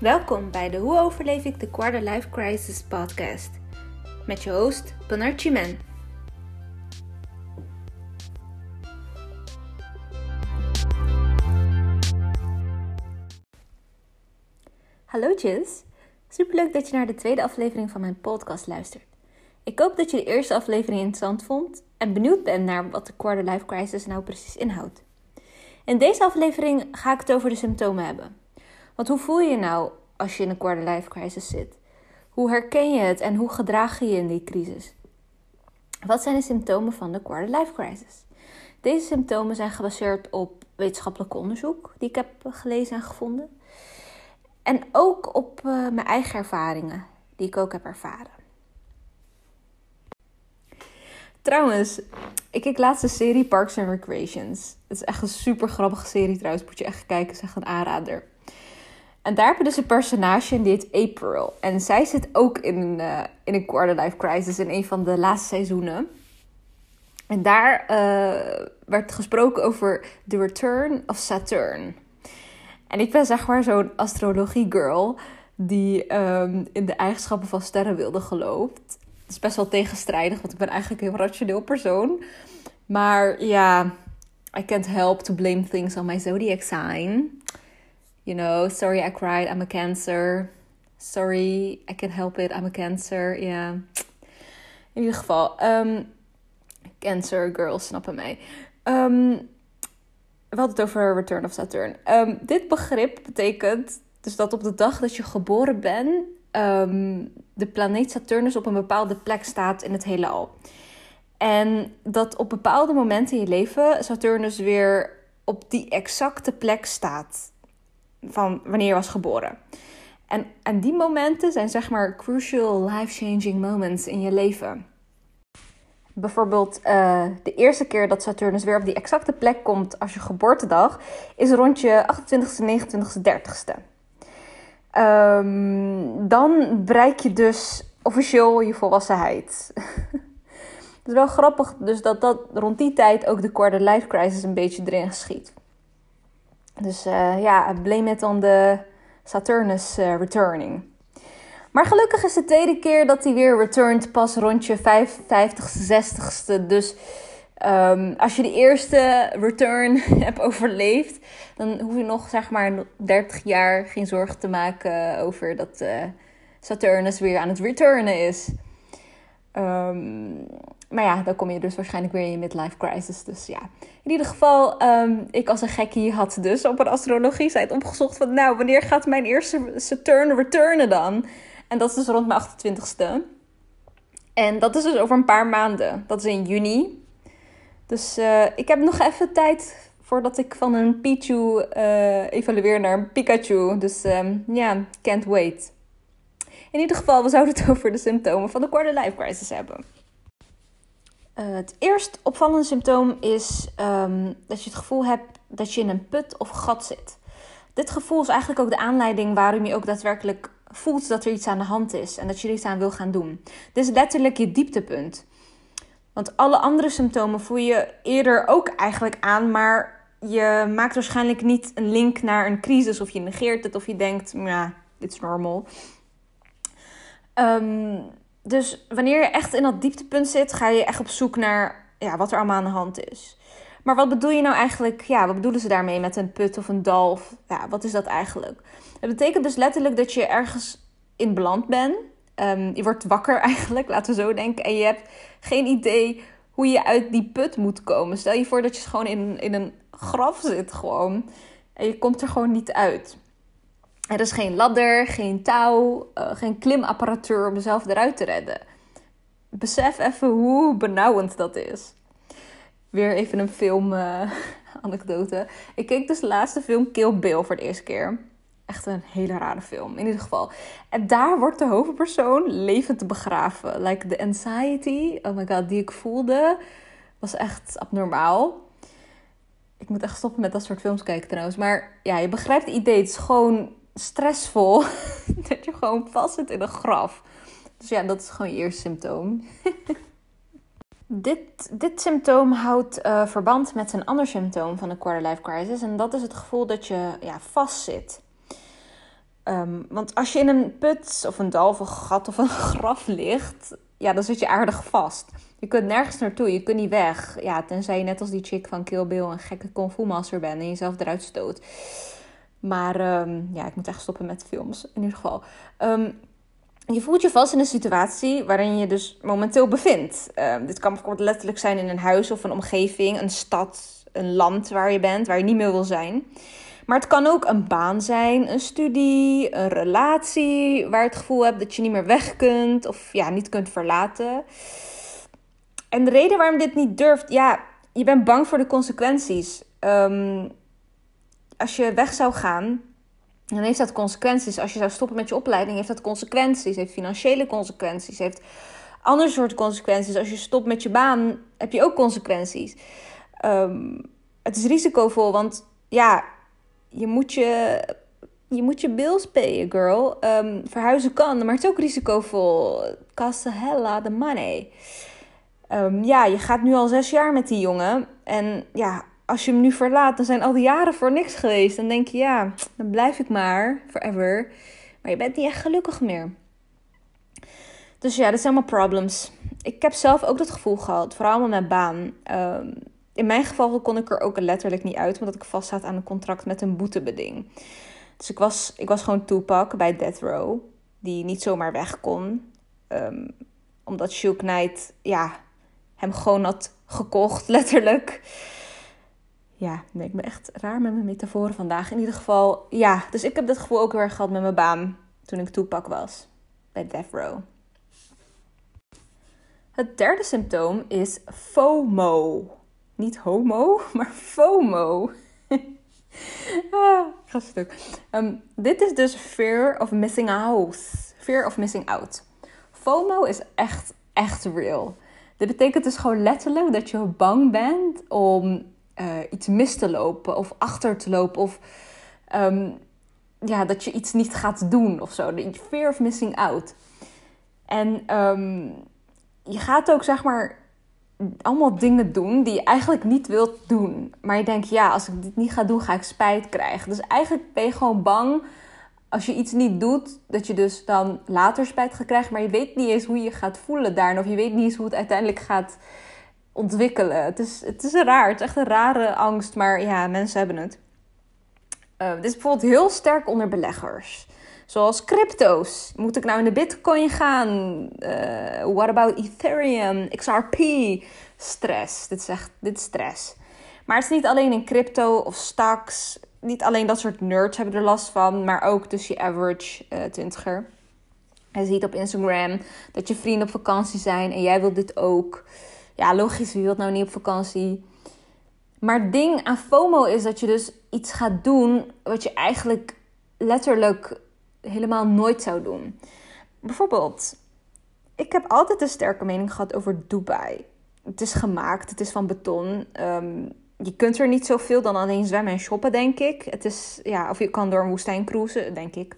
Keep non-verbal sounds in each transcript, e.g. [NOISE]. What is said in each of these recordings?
Welkom bij de Hoe overleef ik de Quarter Life Crisis podcast. Met je host, Chimen. Hallo Jis, superleuk dat je naar de tweede aflevering van mijn podcast luistert. Ik hoop dat je de eerste aflevering interessant vond en benieuwd bent naar wat de Quarter Life Crisis nou precies inhoudt. In deze aflevering ga ik het over de symptomen hebben. Want hoe voel je je nou als je in een quarter life crisis zit? Hoe herken je het en hoe gedraag je je in die crisis? Wat zijn de symptomen van de quarter life crisis? Deze symptomen zijn gebaseerd op wetenschappelijk onderzoek die ik heb gelezen en gevonden. En ook op uh, mijn eigen ervaringen die ik ook heb ervaren. Trouwens, ik kijk laatst de serie Parks and Recreations. Het is echt een super grappige serie trouwens. Moet je echt kijken, is echt een aanrader. En daar heb je dus een personage en die heet April. En zij zit ook in een, uh, in een quarter life crisis in een van de laatste seizoenen. En daar uh, werd gesproken over The Return of Saturn. En ik ben zeg maar zo'n astrologie girl die um, in de eigenschappen van sterren wilde gelooft. Het is best wel tegenstrijdig, want ik ben eigenlijk een heel rationeel persoon. Maar ja, I can't help to blame things on my zodiac sign. You know, sorry I cried, I'm a cancer. Sorry, I can't help it, I'm a cancer. Ja, yeah. in ieder geval. Um, cancer girls snappen mij. Um, we hadden het over Return of Saturn. Um, dit begrip betekent dus dat op de dag dat je geboren bent, de planeet Saturnus op een bepaalde plek staat in het heelal. En dat op bepaalde momenten in je leven Saturnus weer op die exacte plek staat van wanneer je was geboren. En, en die momenten zijn zeg maar crucial life-changing moments in je leven. Bijvoorbeeld uh, de eerste keer dat Saturnus weer op die exacte plek komt als je geboortedag, is rond je 28ste, 29ste, 30ste. Um, dan bereik je dus officieel je volwassenheid. [LAUGHS] Het is wel grappig dus dat, dat rond die tijd ook de quarter life crisis een beetje erin geschiet. Dus uh, ja, blame it on the Saturnus uh, returning. Maar gelukkig is de tweede keer dat hij weer returned pas rond je 55ste, 60ste. Dus um, als je de eerste return [LAUGHS] hebt overleefd, dan hoef je nog zeg maar 30 jaar geen zorgen te maken over dat uh, Saturnus weer aan het returnen is. Um, maar ja, dan kom je dus waarschijnlijk weer in je midlife crisis. Dus ja, in ieder geval, um, ik als een gekkie had dus op een astrologie site opgezocht van... nou, wanneer gaat mijn eerste Saturn returnen dan? En dat is dus rond mijn 28ste. En dat is dus over een paar maanden. Dat is in juni. Dus uh, ik heb nog even tijd voordat ik van een Pichu uh, evalueer naar een Pikachu. Dus um, ja, can't wait. In ieder geval, we zouden het [LAUGHS] over de symptomen van de quarter life crisis hebben. Uh, het eerst opvallende symptoom is um, dat je het gevoel hebt dat je in een put of gat zit. Dit gevoel is eigenlijk ook de aanleiding waarom je ook daadwerkelijk voelt dat er iets aan de hand is en dat je er iets aan wil gaan doen. Dit is letterlijk je dieptepunt. Want alle andere symptomen voel je eerder ook eigenlijk aan, maar je maakt waarschijnlijk niet een link naar een crisis of je negeert het of je denkt, ja, dit is normal. Um, dus wanneer je echt in dat dieptepunt zit, ga je echt op zoek naar ja, wat er allemaal aan de hand is. Maar wat bedoel je nou eigenlijk? Ja, wat bedoelen ze daarmee met een put of een dal? Of, ja, wat is dat eigenlijk? Het betekent dus letterlijk dat je ergens in beland bent. Um, je wordt wakker [LAUGHS] eigenlijk, laten we zo denken. En je hebt geen idee hoe je uit die put moet komen. Stel je voor dat je gewoon in, in een graf zit gewoon. En je komt er gewoon niet uit. Er is geen ladder, geen touw, uh, geen klimapparatuur om jezelf eruit te redden. Besef even hoe benauwend dat is. Weer even een film uh, [LAUGHS] anekdote. Ik keek dus de laatste film Kill Bill voor de eerste keer. Echt een hele rare film, in ieder geval. En daar wordt de hoofdpersoon levend begraven. Like the anxiety, oh my god, die ik voelde, was echt abnormaal. Ik moet echt stoppen met dat soort films kijken trouwens. Maar ja, je begrijpt het idee. Het is gewoon stressvol [LAUGHS] dat je gewoon vast zit in een graf. Dus ja, dat is gewoon je eerste symptoom. [LAUGHS] dit, dit symptoom houdt uh, verband met een ander symptoom van de quarter life crisis. En dat is het gevoel dat je ja, vast zit. Ehm, want als je in een put of een dal of een gat of een [LAUGHS] graf ligt, ja, dan zit je aardig vast. Je kunt nergens naartoe, je kunt niet weg. Ja, tenzij je net als die chick van Kill Bill een gekke kung fu master bent en jezelf eruit stoot. Maar ehm, ja, ik moet echt stoppen met films in ieder geval. Ehm, je voelt je vast in een situatie waarin je dus momenteel bevindt. dit kan bijvoorbeeld letterlijk zijn in een huis of een omgeving, een stad, een land waar je bent, waar je niet meer wil zijn. Maar het kan ook een baan zijn, een studie, een relatie waar je het gevoel hebt dat je niet meer weg kunt of ja, niet kunt verlaten. En de reden waarom dit niet durft, ja, je bent bang voor de consequenties. Um, als je weg zou gaan, dan heeft dat consequenties. Als je zou stoppen met je opleiding, heeft dat consequenties. Heeft financiële consequenties. Heeft andere soorten consequenties. Als je stopt met je baan, heb je ook consequenties. Um, het is risicovol, want ja, je moet je, je, moet je bills payen, girl. Um, verhuizen kan, maar het is ook risicovol. Cost a hell lot of money. Um, ja, je gaat nu al zes jaar met die jongen. En ja, als je hem nu verlaat, dan zijn al die jaren voor niks geweest. Dan denk je, ja, dan blijf ik maar, forever. Maar je bent niet echt gelukkig meer. Dus ja, dat zijn allemaal problems. Ik heb zelf ook dat gevoel gehad, vooral met mijn baan. Um, in mijn geval kon ik er ook letterlijk niet uit, omdat ik vast zat aan een contract met een boetebeding. Dus ik was, ik was gewoon Tupac bij Death Row, die niet zomaar weg kon. Um, omdat Shook Knight, ja, hem gewoon had gekocht, [LAUGHS] letterlijk. Ja, nee, ik ben echt raar met mijn metaforen vandaag. In ieder geval, ja. Dus ik heb dat gevoel ook heel gehad met mijn baan toen ik Tupac was. Bij Death Row. Het derde symptoom is FOMO. Niet homo, [LAUGHS] maar FOMO. [LAUGHS] ah, ga stuk. Um, dit is dus fear of missing out. Fear of missing out. FOMO is echt, echt real. Dit betekent dus gewoon letterlijk dat je bang bent om uh, iets mis te lopen of achter te lopen of um, ja, dat je iets niet gaat doen of zo. Fear of missing out. En um, je gaat ook zeg maar allemaal dingen doen die je eigenlijk niet wilt doen. Maar je denkt, ja, als ik dit niet ga doen, ga ik spijt krijgen. Dus eigenlijk ben je gewoon bang als je iets niet doet, dat je dus dan later spijt gaat krijgen. Maar je weet niet eens hoe je gaat voelen daarin. Of je weet niet eens hoe het uiteindelijk gaat ontwikkelen. Het is, het is raar. Het is echt een rare angst. Maar ja, mensen hebben het. Uh, dit is bijvoorbeeld heel sterk onder beleggers. Zoals crypto's. Moet ik nou in de bitcoin gaan? Uh, what about Ethereum, XRP? Stress. Dit is echt dit stress. Maar het is niet alleen in crypto of stocks. Niet alleen dat soort nerds hebben er last van. Maar ook dus je average uh, twintiger. Je ziet op Instagram dat je vrienden op vakantie zijn. En jij wilt dit ook. Ja, logisch. Wie wilt nou niet op vakantie? Maar het ding aan FOMO is dat je dus iets gaat doen wat je eigenlijk letterlijk helemaal nooit zou doen. Bijvoorbeeld, ik heb altijd een sterke mening gehad over Dubai. Het is gemaakt, het is van beton. Ehm, je kunt er niet zoveel dan alleen zwemmen en shoppen, denk ik. Het is, ja, of je kan door een woestijn cruisen, denk ik.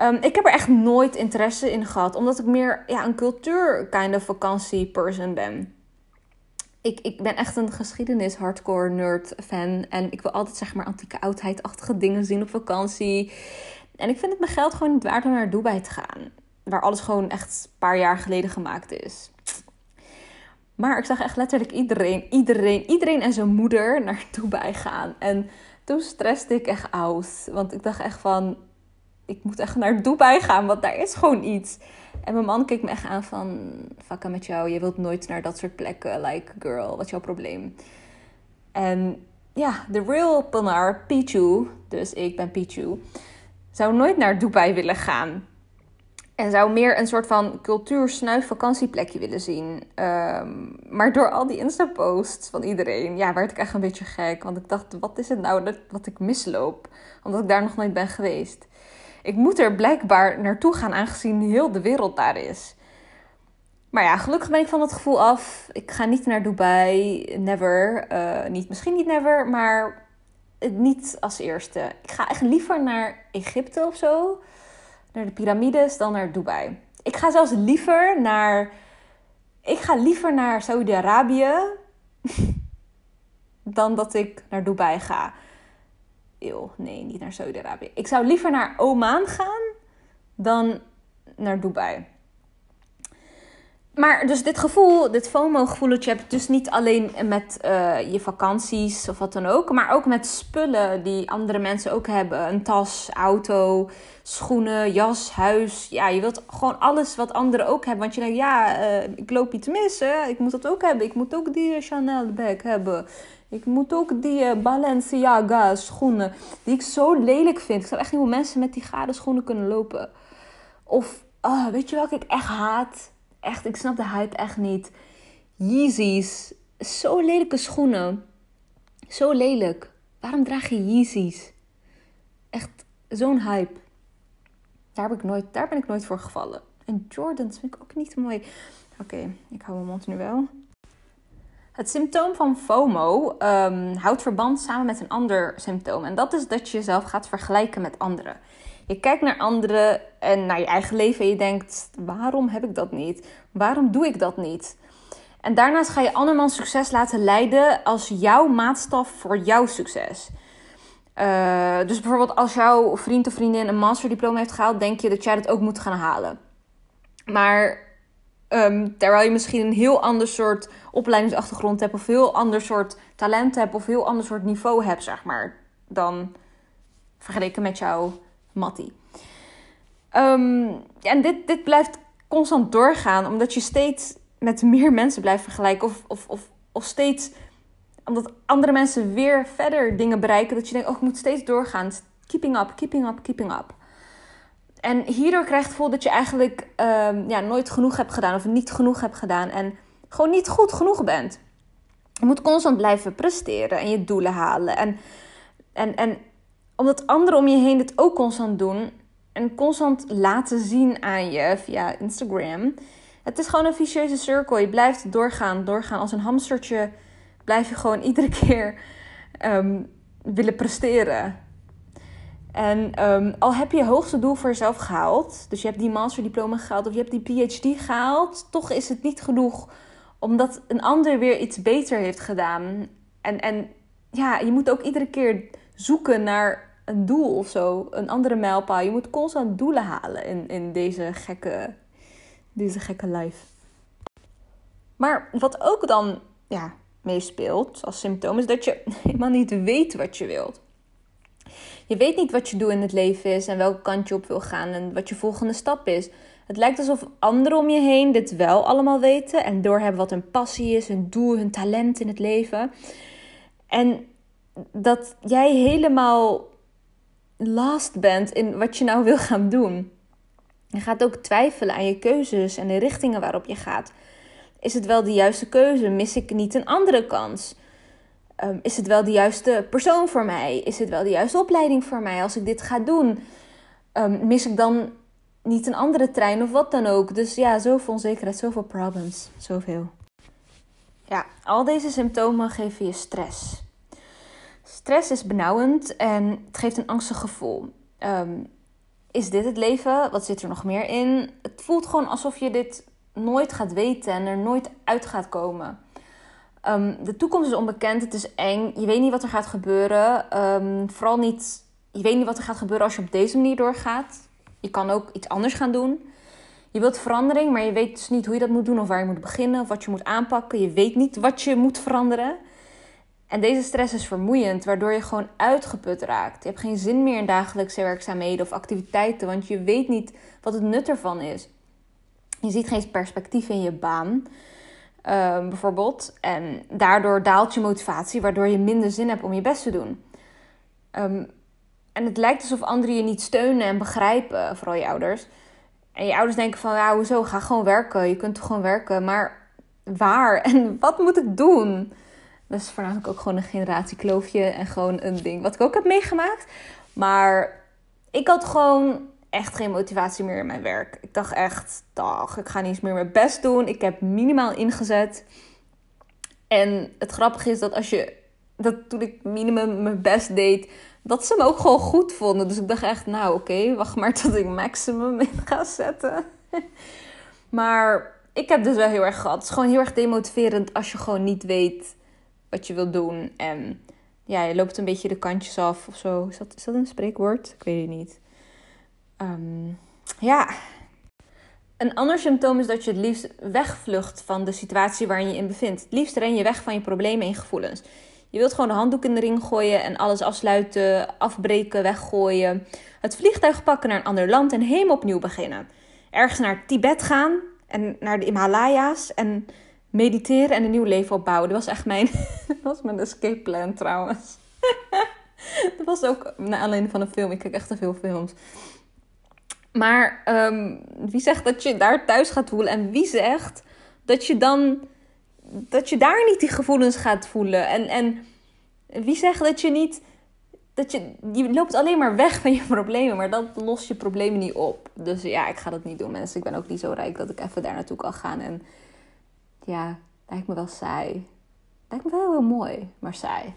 Um, ik heb er echt nooit interesse in gehad, omdat ik meer ja, een cultuur kind vakantie person ben. Ik, ik ben echt een geschiedenis hardcore nerd fan en ik wil altijd zeg maar antieke oudheidachtige dingen zien op vakantie. En ik vind het mijn geld gewoon niet waard om naar Dubai te gaan. Waar alles gewoon echt een paar jaar geleden gemaakt is. Maar ik zag echt letterlijk iedereen, iedereen, iedereen en zijn moeder naar [LAUGHS] Dubai gaan. En toen stresste ik echt uit. Want ik dacht echt van, ik moet echt naar Dubai gaan, want daar is gewoon iets. En mijn man keek me echt aan van, fuck met jou, je wilt nooit naar dat soort plekken. Like, girl, wat is jouw probleem? En ja, de real Panar, Pichu, dus ik ben Pichu zou nooit naar Dubai willen gaan. En zou meer een soort van cultuursnuif vakantieplekje willen zien. Ehm, maar door al die Insta-posts van iedereen, ja, werd ik echt een beetje gek. Want ik dacht, wat is het nou dat, wat ik misloop? Omdat ik daar nog nooit ben geweest. Ik moet er blijkbaar naartoe gaan, aangezien heel de wereld daar is. Maar ja, gelukkig ben ik van dat gevoel af. Ik ga niet naar Dubai, never. Uh, niet, misschien niet never, maar niet als eerste. Ik ga echt liever naar Egypte of zo. Naar de piramides dan naar Dubai. Ik ga zelfs liever naar. Ik ga liever naar Saudi-Arabië. [LAUGHS] dan dat ik naar Dubai ga. Nee, niet naar Saudi-Arabië. Ik zou liever naar Oman gaan dan naar Dubai. Maar dus dit gevoel, dit FOMO-gevoel dat je dus niet alleen met uh, je vakanties of wat dan ook, maar ook met spullen die andere mensen ook hebben. Een tas, auto, schoenen, jas, huis. Ja, je wilt gewoon alles wat anderen ook hebben. Want je denkt, ja, uh, ik loop iets mis, hè? ik moet dat ook hebben. Ik moet ook die Chanel bag hebben. Ik moet ook die uh, Balenciaga schoenen, die ik zo lelijk vind. Ik zou echt niet hoe mensen met die gade schoenen kunnen lopen. Of, oh, weet je welke ik echt haat? Echt, ik snap de hype echt niet. Yeezys. Zo lelijke schoenen. Zo lelijk. Waarom draag je Yeezys? Echt zo'n hype. Daar, heb ik nooit, daar ben ik nooit voor gevallen. En Jordans vind ik ook niet mooi. Oké, ik hou mijn mond nu wel. Het symptoom van FOMO um, houdt verband samen met een ander symptoom. En dat is dat je jezelf gaat vergelijken met anderen. Je kijkt naar anderen en naar je eigen leven en je denkt: waarom heb ik dat niet? Waarom doe ik dat niet? En daarnaast ga je andermans succes laten leiden als jouw maatstaf voor jouw succes. Uh, dus bijvoorbeeld als jouw vriend of vriendin een masterdiploma heeft gehaald, denk je dat jij dat ook moet gaan halen. Maar um, terwijl je misschien een heel ander soort opleidingsachtergrond hebt, of heel ander soort talent hebt, of heel ander soort niveau hebt, zeg maar, dan vergeleken met jouw Mattie. Ja, en dit, dit blijft constant doorgaan, omdat je steeds met meer mensen blijft vergelijken. Of, of, of, of steeds, omdat andere mensen weer verder dingen bereiken, dat je denkt, oh, ik moet steeds doorgaan. Keeping up, keeping up, keeping up. En hierdoor krijg je het gevoel dat je eigenlijk um, ja, nooit genoeg hebt gedaan of niet genoeg hebt gedaan en gewoon niet goed genoeg bent. Je moet constant blijven presteren en je doelen halen. En, en, en omdat anderen om je heen dit ook constant doen en constant laten zien aan je via Instagram. Het is gewoon een vicieuze cirkel. Je blijft doorgaan, doorgaan. Als een hamstertje blijf je gewoon [LAUGHS] iedere keer um, willen presteren. En um, al heb je je hoogste doel voor jezelf gehaald, dus je hebt die masterdiploma gehaald of je hebt die PhD gehaald, toch is het niet genoeg omdat een ander weer iets beter heeft gedaan. En, en ja, je moet ook iedere keer zoeken naar een doel of zo, een andere mijlpaal. Je moet constant doelen halen in, in deze, gekke, deze gekke life. Maar wat ook dan ja, meespeelt als symptoom is dat je [LAUGHS] helemaal niet weet wat je wilt. Je weet niet wat je doel in het leven is en welke kant je op wil gaan en wat je volgende stap is. Het lijkt alsof anderen om je heen dit wel allemaal weten en doorhebben wat hun passie is, hun doel, hun talent in het leven. En dat jij helemaal last bent in wat je nou wil gaan doen. Je gaat ook twijfelen aan je keuzes en de richtingen waarop je gaat. Is het wel de juiste keuze? Mis ik niet een andere kans? Um, is het wel de juiste persoon voor mij? Is het wel de juiste opleiding voor mij als ik dit ga doen? Um, mis ik dan niet een andere trein of wat dan ook? Dus ja, zoveel onzekerheid, zoveel problems, zoveel. Ja, al deze symptomen geven je stress. Stress is benauwend en het geeft een angstig gevoel. Um, is dit het leven? Wat zit er nog meer in? Het voelt gewoon alsof je dit nooit gaat weten en er nooit uit gaat komen. Um, de toekomst is onbekend, het is eng. Je weet niet wat er gaat gebeuren. Um, vooral niet, je weet niet wat er gaat gebeuren als je op deze manier doorgaat. Je kan ook iets anders gaan doen. Je wilt verandering, maar je weet dus niet hoe je dat moet doen of waar je moet beginnen of wat je moet aanpakken. Je weet niet wat je moet veranderen. En deze stress is vermoeiend, waardoor je gewoon uitgeput raakt. Je hebt geen zin meer in dagelijkse werkzaamheden of activiteiten, want je weet niet wat het nut ervan is. Je ziet geen perspectief in je baan, um, bijvoorbeeld. En daardoor daalt je motivatie, waardoor je minder zin hebt om je best te doen. Um, en het lijkt alsof anderen je niet steunen en begrijpen, vooral je ouders. En je ouders denken van, ja, hoezo, ga gewoon werken. Je kunt gewoon werken, maar waar? [LAUGHS] En wat moet ik doen? Dat is voornamelijk ook gewoon een generatiekloofje en gewoon een ding wat ik ook heb meegemaakt. Maar ik had gewoon echt geen motivatie meer in mijn werk. Ik dacht echt, dag, ik ga niet eens meer mijn best doen. Ik heb minimaal ingezet. En het grappige is dat als je, dat toen ik minimum mijn best deed, dat ze me ook gewoon goed vonden. Dus ik dacht echt, nou oké, wacht maar tot ik maximum in ga zetten. [LAUGHS] maar ik heb dus wel heel erg gehad. Het is gewoon heel erg demotiverend als je gewoon niet weet wat je wil doen. En ja, je loopt een beetje de kantjes af of zo. Is dat, is dat een spreekwoord? Ik weet het niet. Ehm, ja. Een ander symptoom is dat je het liefst wegvlucht van de situatie waarin je in bevindt. Het liefst ren je weg van je problemen en gevoelens. Je wilt gewoon de handdoek in de ring gooien en alles afsluiten, afbreken, weggooien. Het vliegtuig pakken naar een ander land en helemaal opnieuw beginnen. Ergens naar Tibet gaan en naar de Himalaya's en mediteren en een nieuw leven opbouwen. Dat was echt mijn, [LAUGHS] dat was mijn escape plan trouwens. [LAUGHS] dat was ook naar aanleiding van een film. Ik kijk echt te veel films. Maar um, wie zegt dat je daar thuis gaat voelen? En wie zegt dat je dan dat je daar niet die gevoelens gaat voelen? En, en wie zegt dat je niet. Dat je, je loopt alleen maar weg van je [LAUGHS] problemen, maar dat lost je problemen niet op. Dus ja, ik ga dat niet doen, mensen. Ik ben ook niet zo rijk dat ik even daar naartoe kan gaan. En ja, lijkt me wel saai. Lijkt me wel heel mooi, maar saai.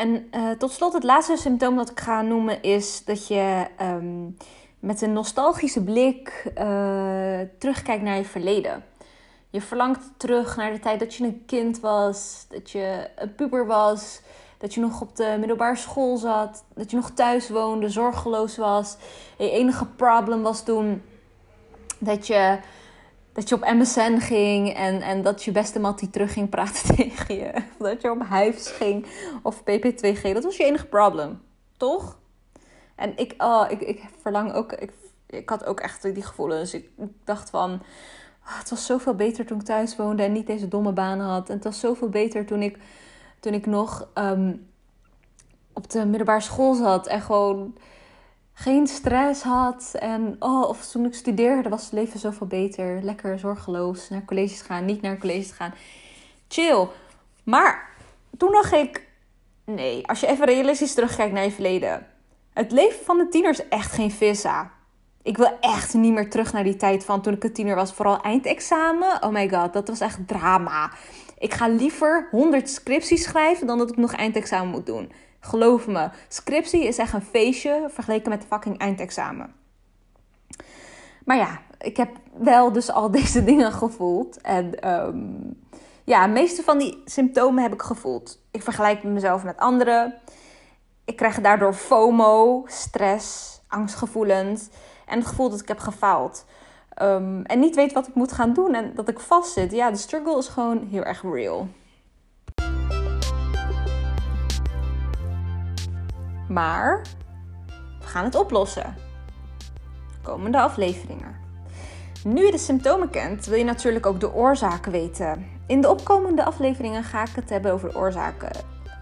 En uh, tot slot, het laatste symptoom dat ik ga noemen is dat je um, met een nostalgische blik uh, terugkijkt naar je verleden. Je verlangt terug naar de tijd dat je een kind was, dat je een puber was, dat je nog op de middelbare school zat, dat je nog thuis woonde, zorgeloos was. je enige probleem was toen dat je dat je op MSN ging en, en dat je beste mat die terug ging praten [LAUGHS] tegen je. Of dat je op Hives ging of PP2G. Dat was je enige probleem, toch? En ik, oh, ik, ik verlang ook, ik, ik had ook echt die gevoelens. Ik dacht van, oh, het was zoveel beter toen ik thuis woonde en niet deze domme banen had. En het was zoveel beter toen ik, toen ik nog um, op de middelbare school zat en gewoon geen stress had. En oh, of toen ik studeerde was het leven zoveel beter. Lekker zorgeloos naar colleges gaan, niet naar colleges gaan. Chill. Maar toen dacht ik, nee, als je even realistisch terugkijkt naar je verleden. Het leven van de tiener is echt geen vissa. Ik wil echt niet meer terug naar die tijd van toen ik een tiener was. Vooral eindexamen. Oh my god, dat was echt drama. Ik ga liever 100 scripties schrijven dan dat ik nog eindexamen moet doen. Geloof me, scriptie is echt een feestje vergeleken met fucking eindexamen. Maar ja, ik heb wel dus al [LAUGHS] deze dingen gevoeld. En um, ja, de meeste van die symptomen heb ik gevoeld. Ik vergelijk mezelf met anderen. Ik krijg daardoor FOMO, stress, angstgevoelens en het gevoel dat ik heb gefaald. Um, en niet weet wat ik moet gaan doen en dat ik vastzit. Ja, de struggle is gewoon heel erg real. Maar we gaan het oplossen. Komende afleveringen. Nu je de symptomen kent, wil je natuurlijk ook de oorzaken weten. In de opkomende afleveringen ga ik het hebben over de oorzaken.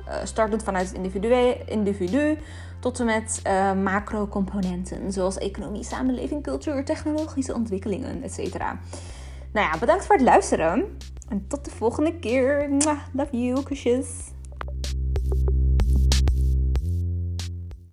Uh, startend vanuit het individu, individu tot en met uh, macro-componenten, zoals economie, samenleving, cultuur, technologische ontwikkelingen, etc. Nou ja, bedankt voor het luisteren. En tot de volgende keer. Love you, kusjes.